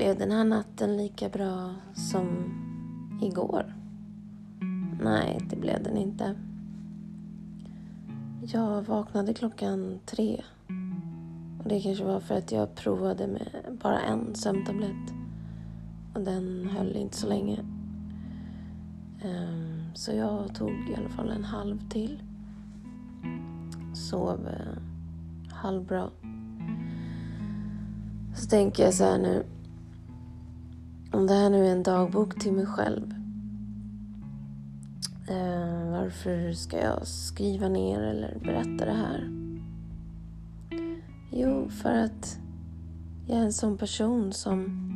Blev den här natten lika bra som igår? Nej, det blev den inte. Jag vaknade klockan tre. Och det kanske var för att jag provade med bara en sömntablett. Och den höll inte så länge. Ehm, så jag tog i alla fall en halv till. Sov eh, halvbra. Så tänker jag så här nu. Om det här nu är en dagbok till mig själv. Eh, varför ska jag skriva ner eller berätta det här? Jo, för att jag är en sån person som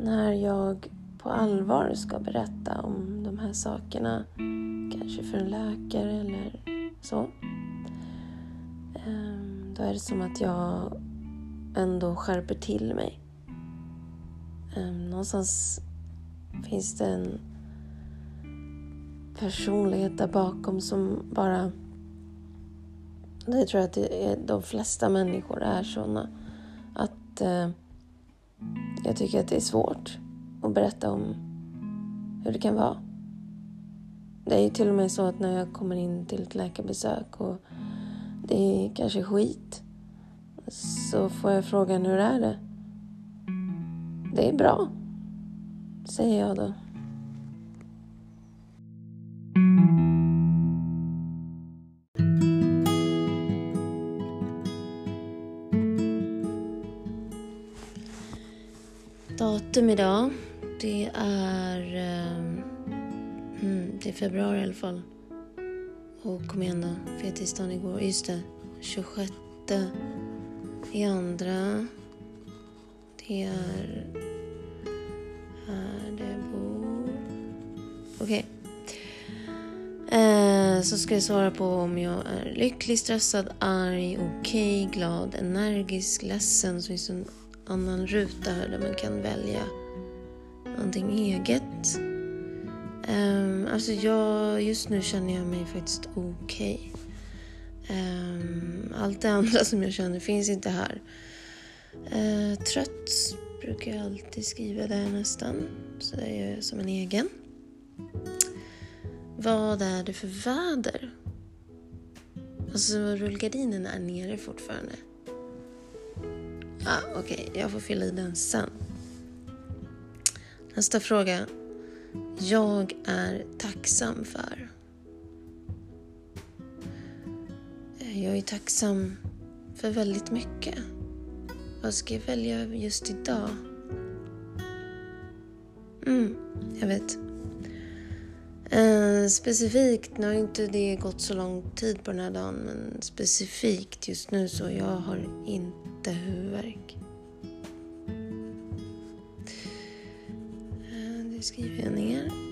när jag på allvar ska berätta om de här sakerna, kanske för en läkare eller så, eh, då är det som att jag ändå skärper till mig. Ehm, någonstans finns det en personlighet där bakom som bara... Det tror jag att det är, de flesta människor är såna. Att eh, jag tycker att det är svårt att berätta om hur det kan vara. Det är ju till och med så att när jag kommer in till ett läkarbesök och det är kanske skit så får jag frågan hur är det? Det är bra, säger jag då. Datum idag, det är, ehm, hmm, det är februari i alla fall. Och kom igen då, Fettisdagen igår, just det, 26 i andra. Det är här det bor. Okej. Okay. Eh, så ska jag svara på om jag är lycklig, stressad, arg, okej, okay, glad, energisk, ledsen. Så finns det en annan ruta här där man kan välja någonting eget. Um, alltså jag, just nu känner jag mig faktiskt okej. Okay. Um, allt det andra som jag känner finns inte här. Eh, trött brukar jag alltid skriva där nästan. Så det gör jag som en egen. Vad är det för väder? Alltså rullgardinen är nere fortfarande. Ah, Okej, okay. jag får fylla i den sen. Nästa fråga. Jag är tacksam för. Eh, jag är tacksam för väldigt mycket. Vad ska jag välja just idag? Mm, jag vet. Uh, specifikt, nu har inte det gått så lång tid på den här dagen, men specifikt just nu så jag har inte huvudvärk. Uh, det skriver jag ner.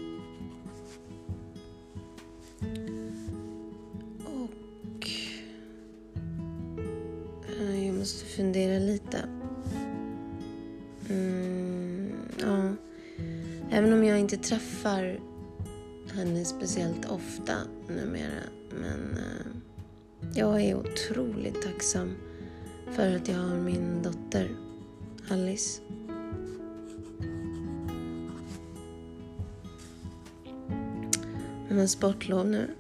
Fundera lite. Mm, ja. Även om jag inte träffar henne speciellt ofta numera. Men eh, jag är otroligt tacksam för att jag har min dotter Alice. Hon har sportlov nu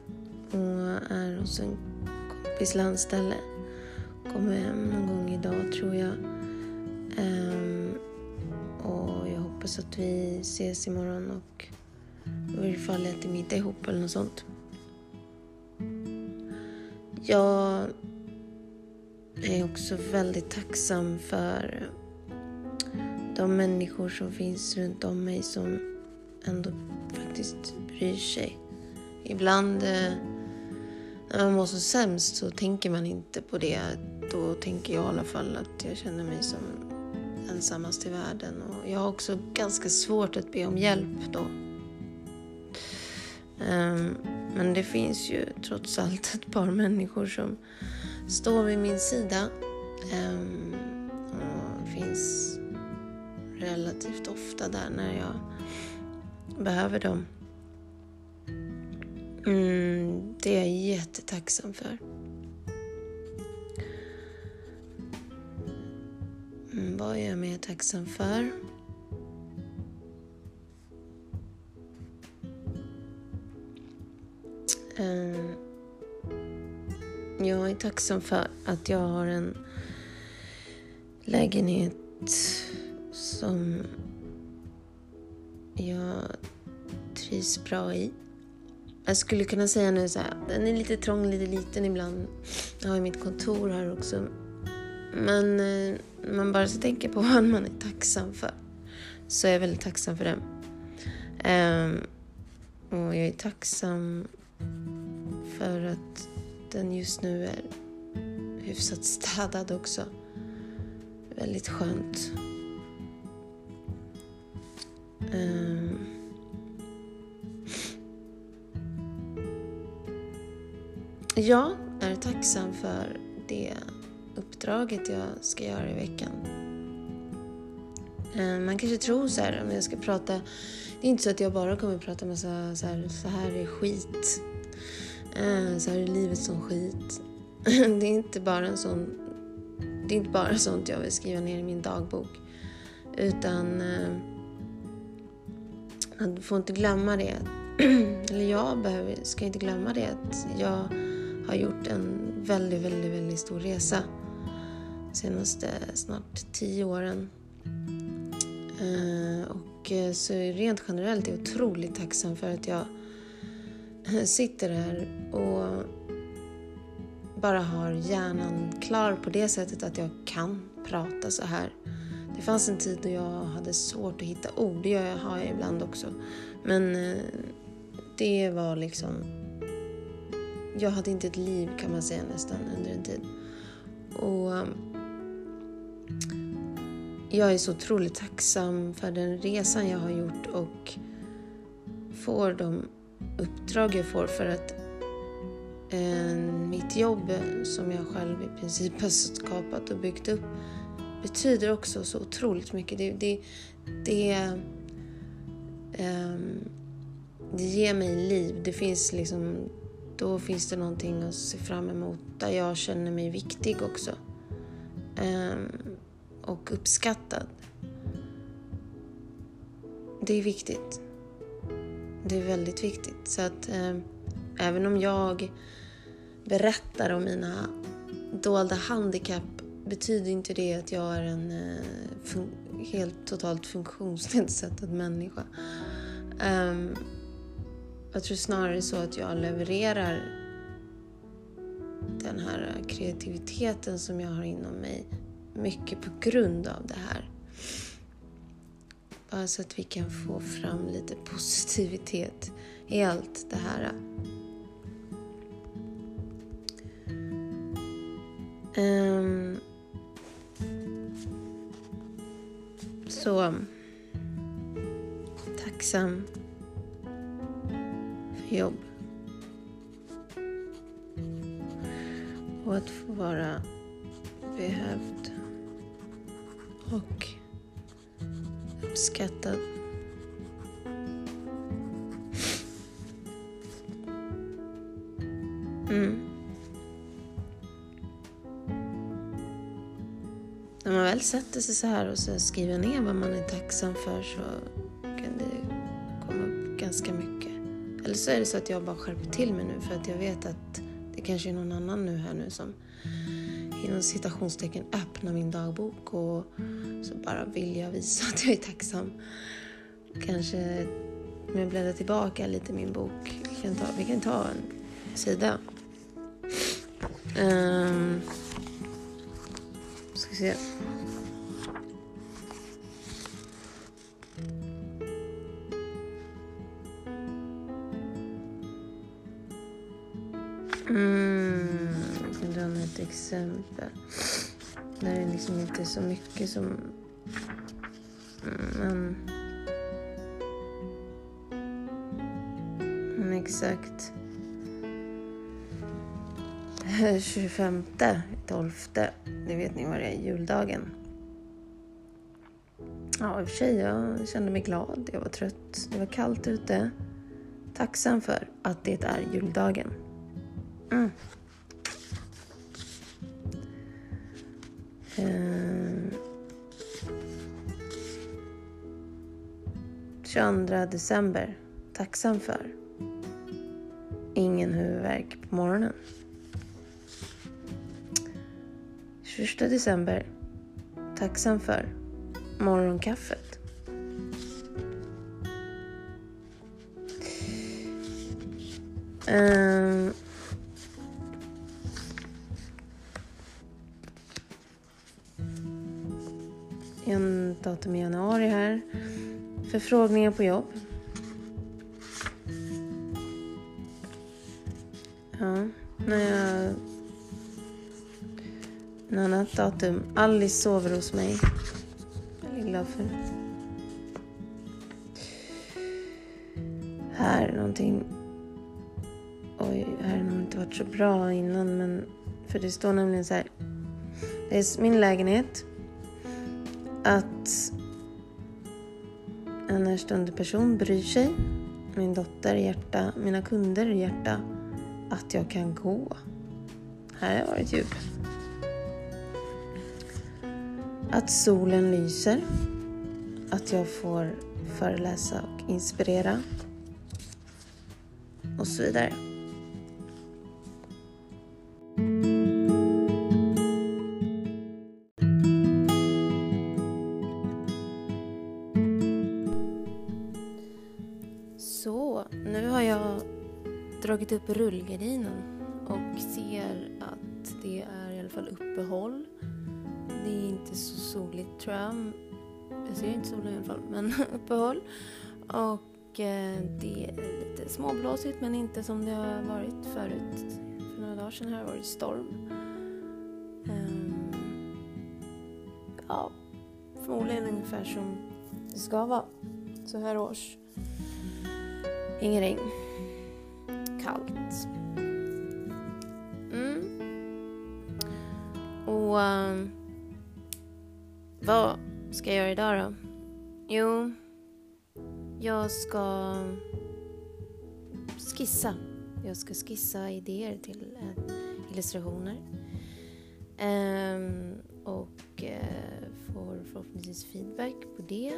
och är hos en kompis landställe. Kommer hem idag tror jag. Um, och jag hoppas att vi ses imorgon och i alla fall äter middag ihop eller något sånt. Jag är också väldigt tacksam för de människor som finns runt om mig som ändå faktiskt bryr sig. Ibland eh, när man mår så sämst så tänker man inte på det. Då tänker jag i alla fall att jag känner mig som ensammast i världen. Och jag har också ganska svårt att be om hjälp då. Ehm, men det finns ju trots allt ett par människor som står vid min sida. Ehm, och finns relativt ofta där när jag behöver dem. Mm, det är jag jättetacksam för. Vad är jag mer tacksam för? Eh, jag är tacksam för att jag har en lägenhet som jag trivs bra i. Jag skulle kunna säga nu så här, den är lite trång, lite liten ibland. Jag har mitt kontor här också. Men eh, man bara ska tänker på vad man är tacksam för. Så jag är väldigt tacksam för den. Um, och jag är tacksam för att den just nu är hyfsat städad också. Väldigt skönt. Ehm. Um, jag är tacksam för det uppdraget jag ska göra i veckan. Eh, man kanske tror så här, om jag ska prata... Det är inte så att jag bara kommer prata massa så här, så här är skit. Eh, så här är livet som skit. det är inte bara en sån... Det är inte bara sånt jag vill skriva ner i min dagbok. Utan... Eh, man får inte glömma det. Eller jag behöver, ska inte glömma det att jag har gjort en väldigt, väldigt, väldigt stor resa senaste snart tio åren. Eh, och eh, så rent generellt är jag otroligt tacksam för att jag eh, sitter här och bara har hjärnan klar på det sättet att jag kan prata så här. Det fanns en tid då jag hade svårt att hitta ord, det gör jag, har jag ibland också. Men det var liksom... Jag hade inte ett liv kan man säga nästan under en tid. Och jag är så otroligt tacksam för den resan jag har gjort och får de uppdrag jag får för att eh, mitt jobb eh, som jag själv i princip har skapat och byggt upp betyder också så otroligt mycket. Det, det, det, eh, det ger mig liv. Det finns liksom, då finns det någonting att se fram emot där jag känner mig viktig också. Eh, och uppskattad. Det är viktigt. Det är väldigt viktigt. Så att eh, även om jag berättar om mina dolda handikapp betyder inte det att jag är en eh, helt totalt funktionsnedsatt människa. Um, jag tror snarare så att jag levererar den här eh, kreativiteten som jag har inom mig mycket på grund av det här. Bara så att vi kan få fram lite positivitet i allt det här. Um, så tacksam för jobb. Och att få vara behövd och uppskattad. Mm. När man väl sätter sig så här och så skriver ner vad man är tacksam för så kan det komma upp ganska mycket. Eller så är det så att jag bara skärper till mig nu för att jag vet att det kanske är någon annan nu här nu som inom citationstecken öppna min dagbok och så bara vill jag visa att jag är tacksam. Kanske om jag bläddrar tillbaka lite i min bok. Vi kan ta, vi kan ta en sida. Um, ska vi se. Liksom inte så mycket som... Mm, men... Men exakt. 25, 12. Det vet ni vad det är, juldagen. Ja, i och för sig, jag kände mig glad. Jag var trött. Det var kallt ute. Tacksam för att det är juldagen. Mm. Eh, 22 december. Tacksam för. Ingen huvudvärk på morgonen. 21 december. Tacksam för morgonkaffet. Ehm, en datum i januari här. Förfrågningar på jobb. Ja, när jag... En annat datum. Alice sover hos mig. Jag är glad för. Här är någonting... Oj, här har nog inte varit så bra innan men... För det står nämligen så här. Det är min lägenhet. Att en närstående person bryr sig. Min dotter hjärta, mina kunder hjärta. Att jag kan gå. Här har varit djup. Att solen lyser. Att jag får föreläsa och inspirera. Och så vidare. Dragit upp rullgardinen och ser att det är i alla fall uppehåll. Det är inte så soligt tror jag. Jag ser inte solen i alla fall, men uppehåll. Och eh, det är lite småblåsigt men inte som det har varit förut. För några dagar sedan har det varit storm. Um, ja, förmodligen ungefär som det ska vara så här års. Ingen regn. Kallt. Mm. Och um, vad ska jag göra idag då? Jo, jag ska skissa. Jag ska skissa idéer till eh, illustrationer. Um, och uh, får förhoppningsvis feedback på det.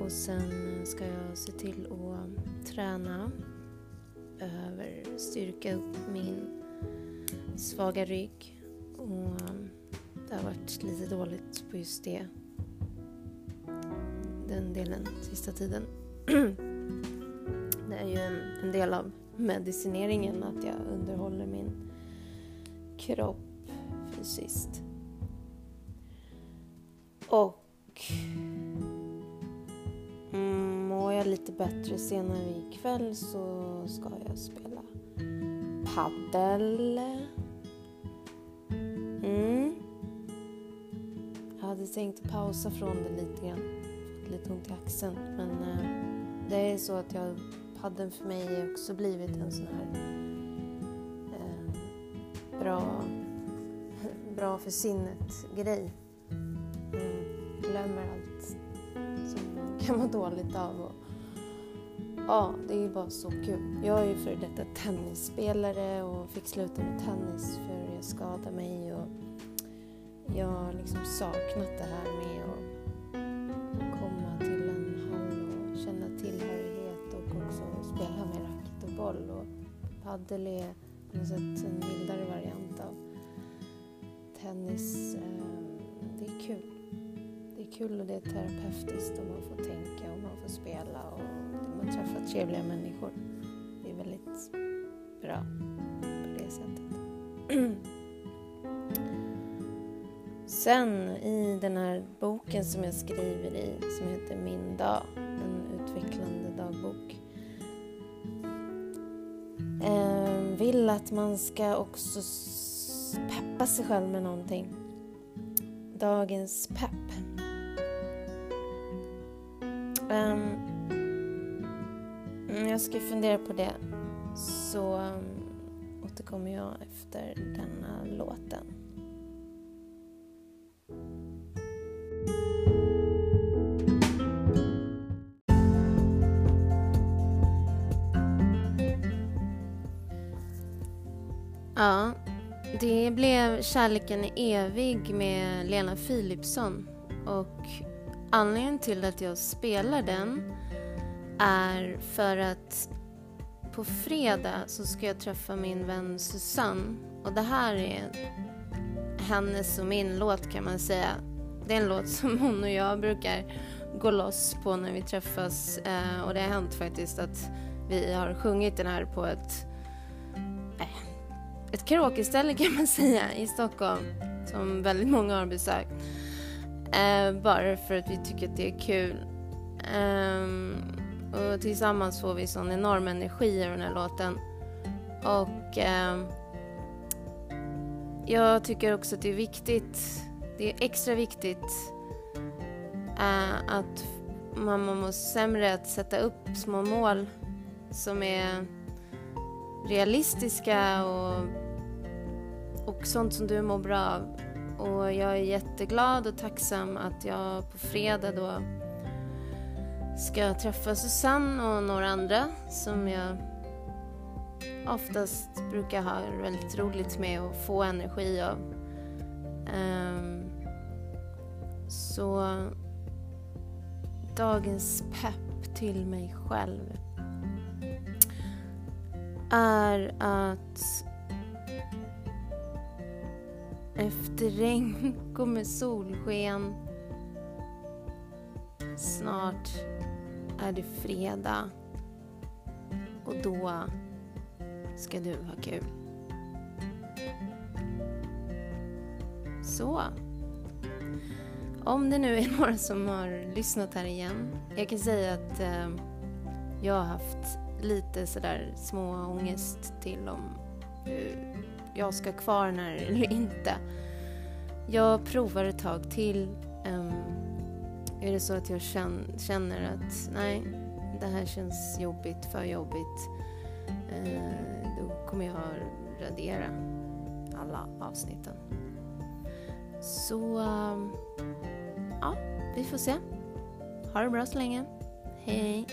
Och sen ska jag se till att träna. Behöver styrka upp min svaga rygg. Och um, det har varit lite dåligt på just det. Den delen sista tiden. Det är ju en, en del av medicineringen att jag underhåller min kropp fysiskt. Och jag lite bättre senare ikväll så ska jag spela paddel. Mm. Jag hade tänkt pausa från det lite grann. Fått lite ont i axeln. Men eh, det är så att jag, paddeln för mig har också blivit en sån här eh, bra, bra för sinnet grej. Mm, glömmer allt som man kan vara dåligt av. Och, ja, det är ju bara så kul. Jag är ju för detta tennisspelare och fick sluta med tennis för jag skadade mig och jag har liksom saknat det här med att komma till en hall och känna tillhörighet och också spela med racket och boll. Och padel är på något sätt en mildare variant av tennis. Eh, det är kul. Det är kul och det är terapeutiskt och man får tänka och man får spela och man träffar trevliga människor. Det är väldigt bra på det sättet. Sen i den här boken som jag skriver i som heter Min dag, en utvecklande dagbok. Eh, vill att man ska också peppa sig själv med någonting. Dagens pepp. Um, jag ska fundera på det så um, återkommer jag efter denna låten. Ja, det blev Kärleken är evig med Lena Philipsson och anledningen till att jag spelar den är för att på fredag så ska jag träffa min vän Susanne och det här är hennes och min låt kan man säga. Det är en låt som hon och jag brukar gå loss på när vi träffas eh, och det har hänt faktiskt att vi har sjungit den här på ett eh, ett karaokeställe kan man säga i Stockholm som väldigt många har besökt. Eh, bara för att vi tycker att det är kul. Ehm, och tillsammans får vi sån enorm energi i den här låten. Och ehm, jag tycker också att det är viktigt, det är extra viktigt eh, att man mår sämre att sätta upp små mål som är realistiska och, och sånt som du mår bra av. Och jag är jätteglad och tacksam att jag på fredag då ska träffa Susanne och några andra som jag oftast brukar ha väldigt roligt med och få energi av. Um, så dagens pepp till mig själv är att efter regn kommer solsken. Snart är det fredag och då ska du ha kul. Så. Om det nu är några som har lyssnat här igen. Jag kan säga att eh, jag har haft lite sådär små ångest till om eh, jag ska kvar den här eller inte. Jag provar ett tag till. Um, är det så att jag känner att nej, det här känns jobbigt, för jobbigt, uh, då kommer jag radera alla avsnitten. Så, um, ja, vi får se. Ha det bra så länge. Hej!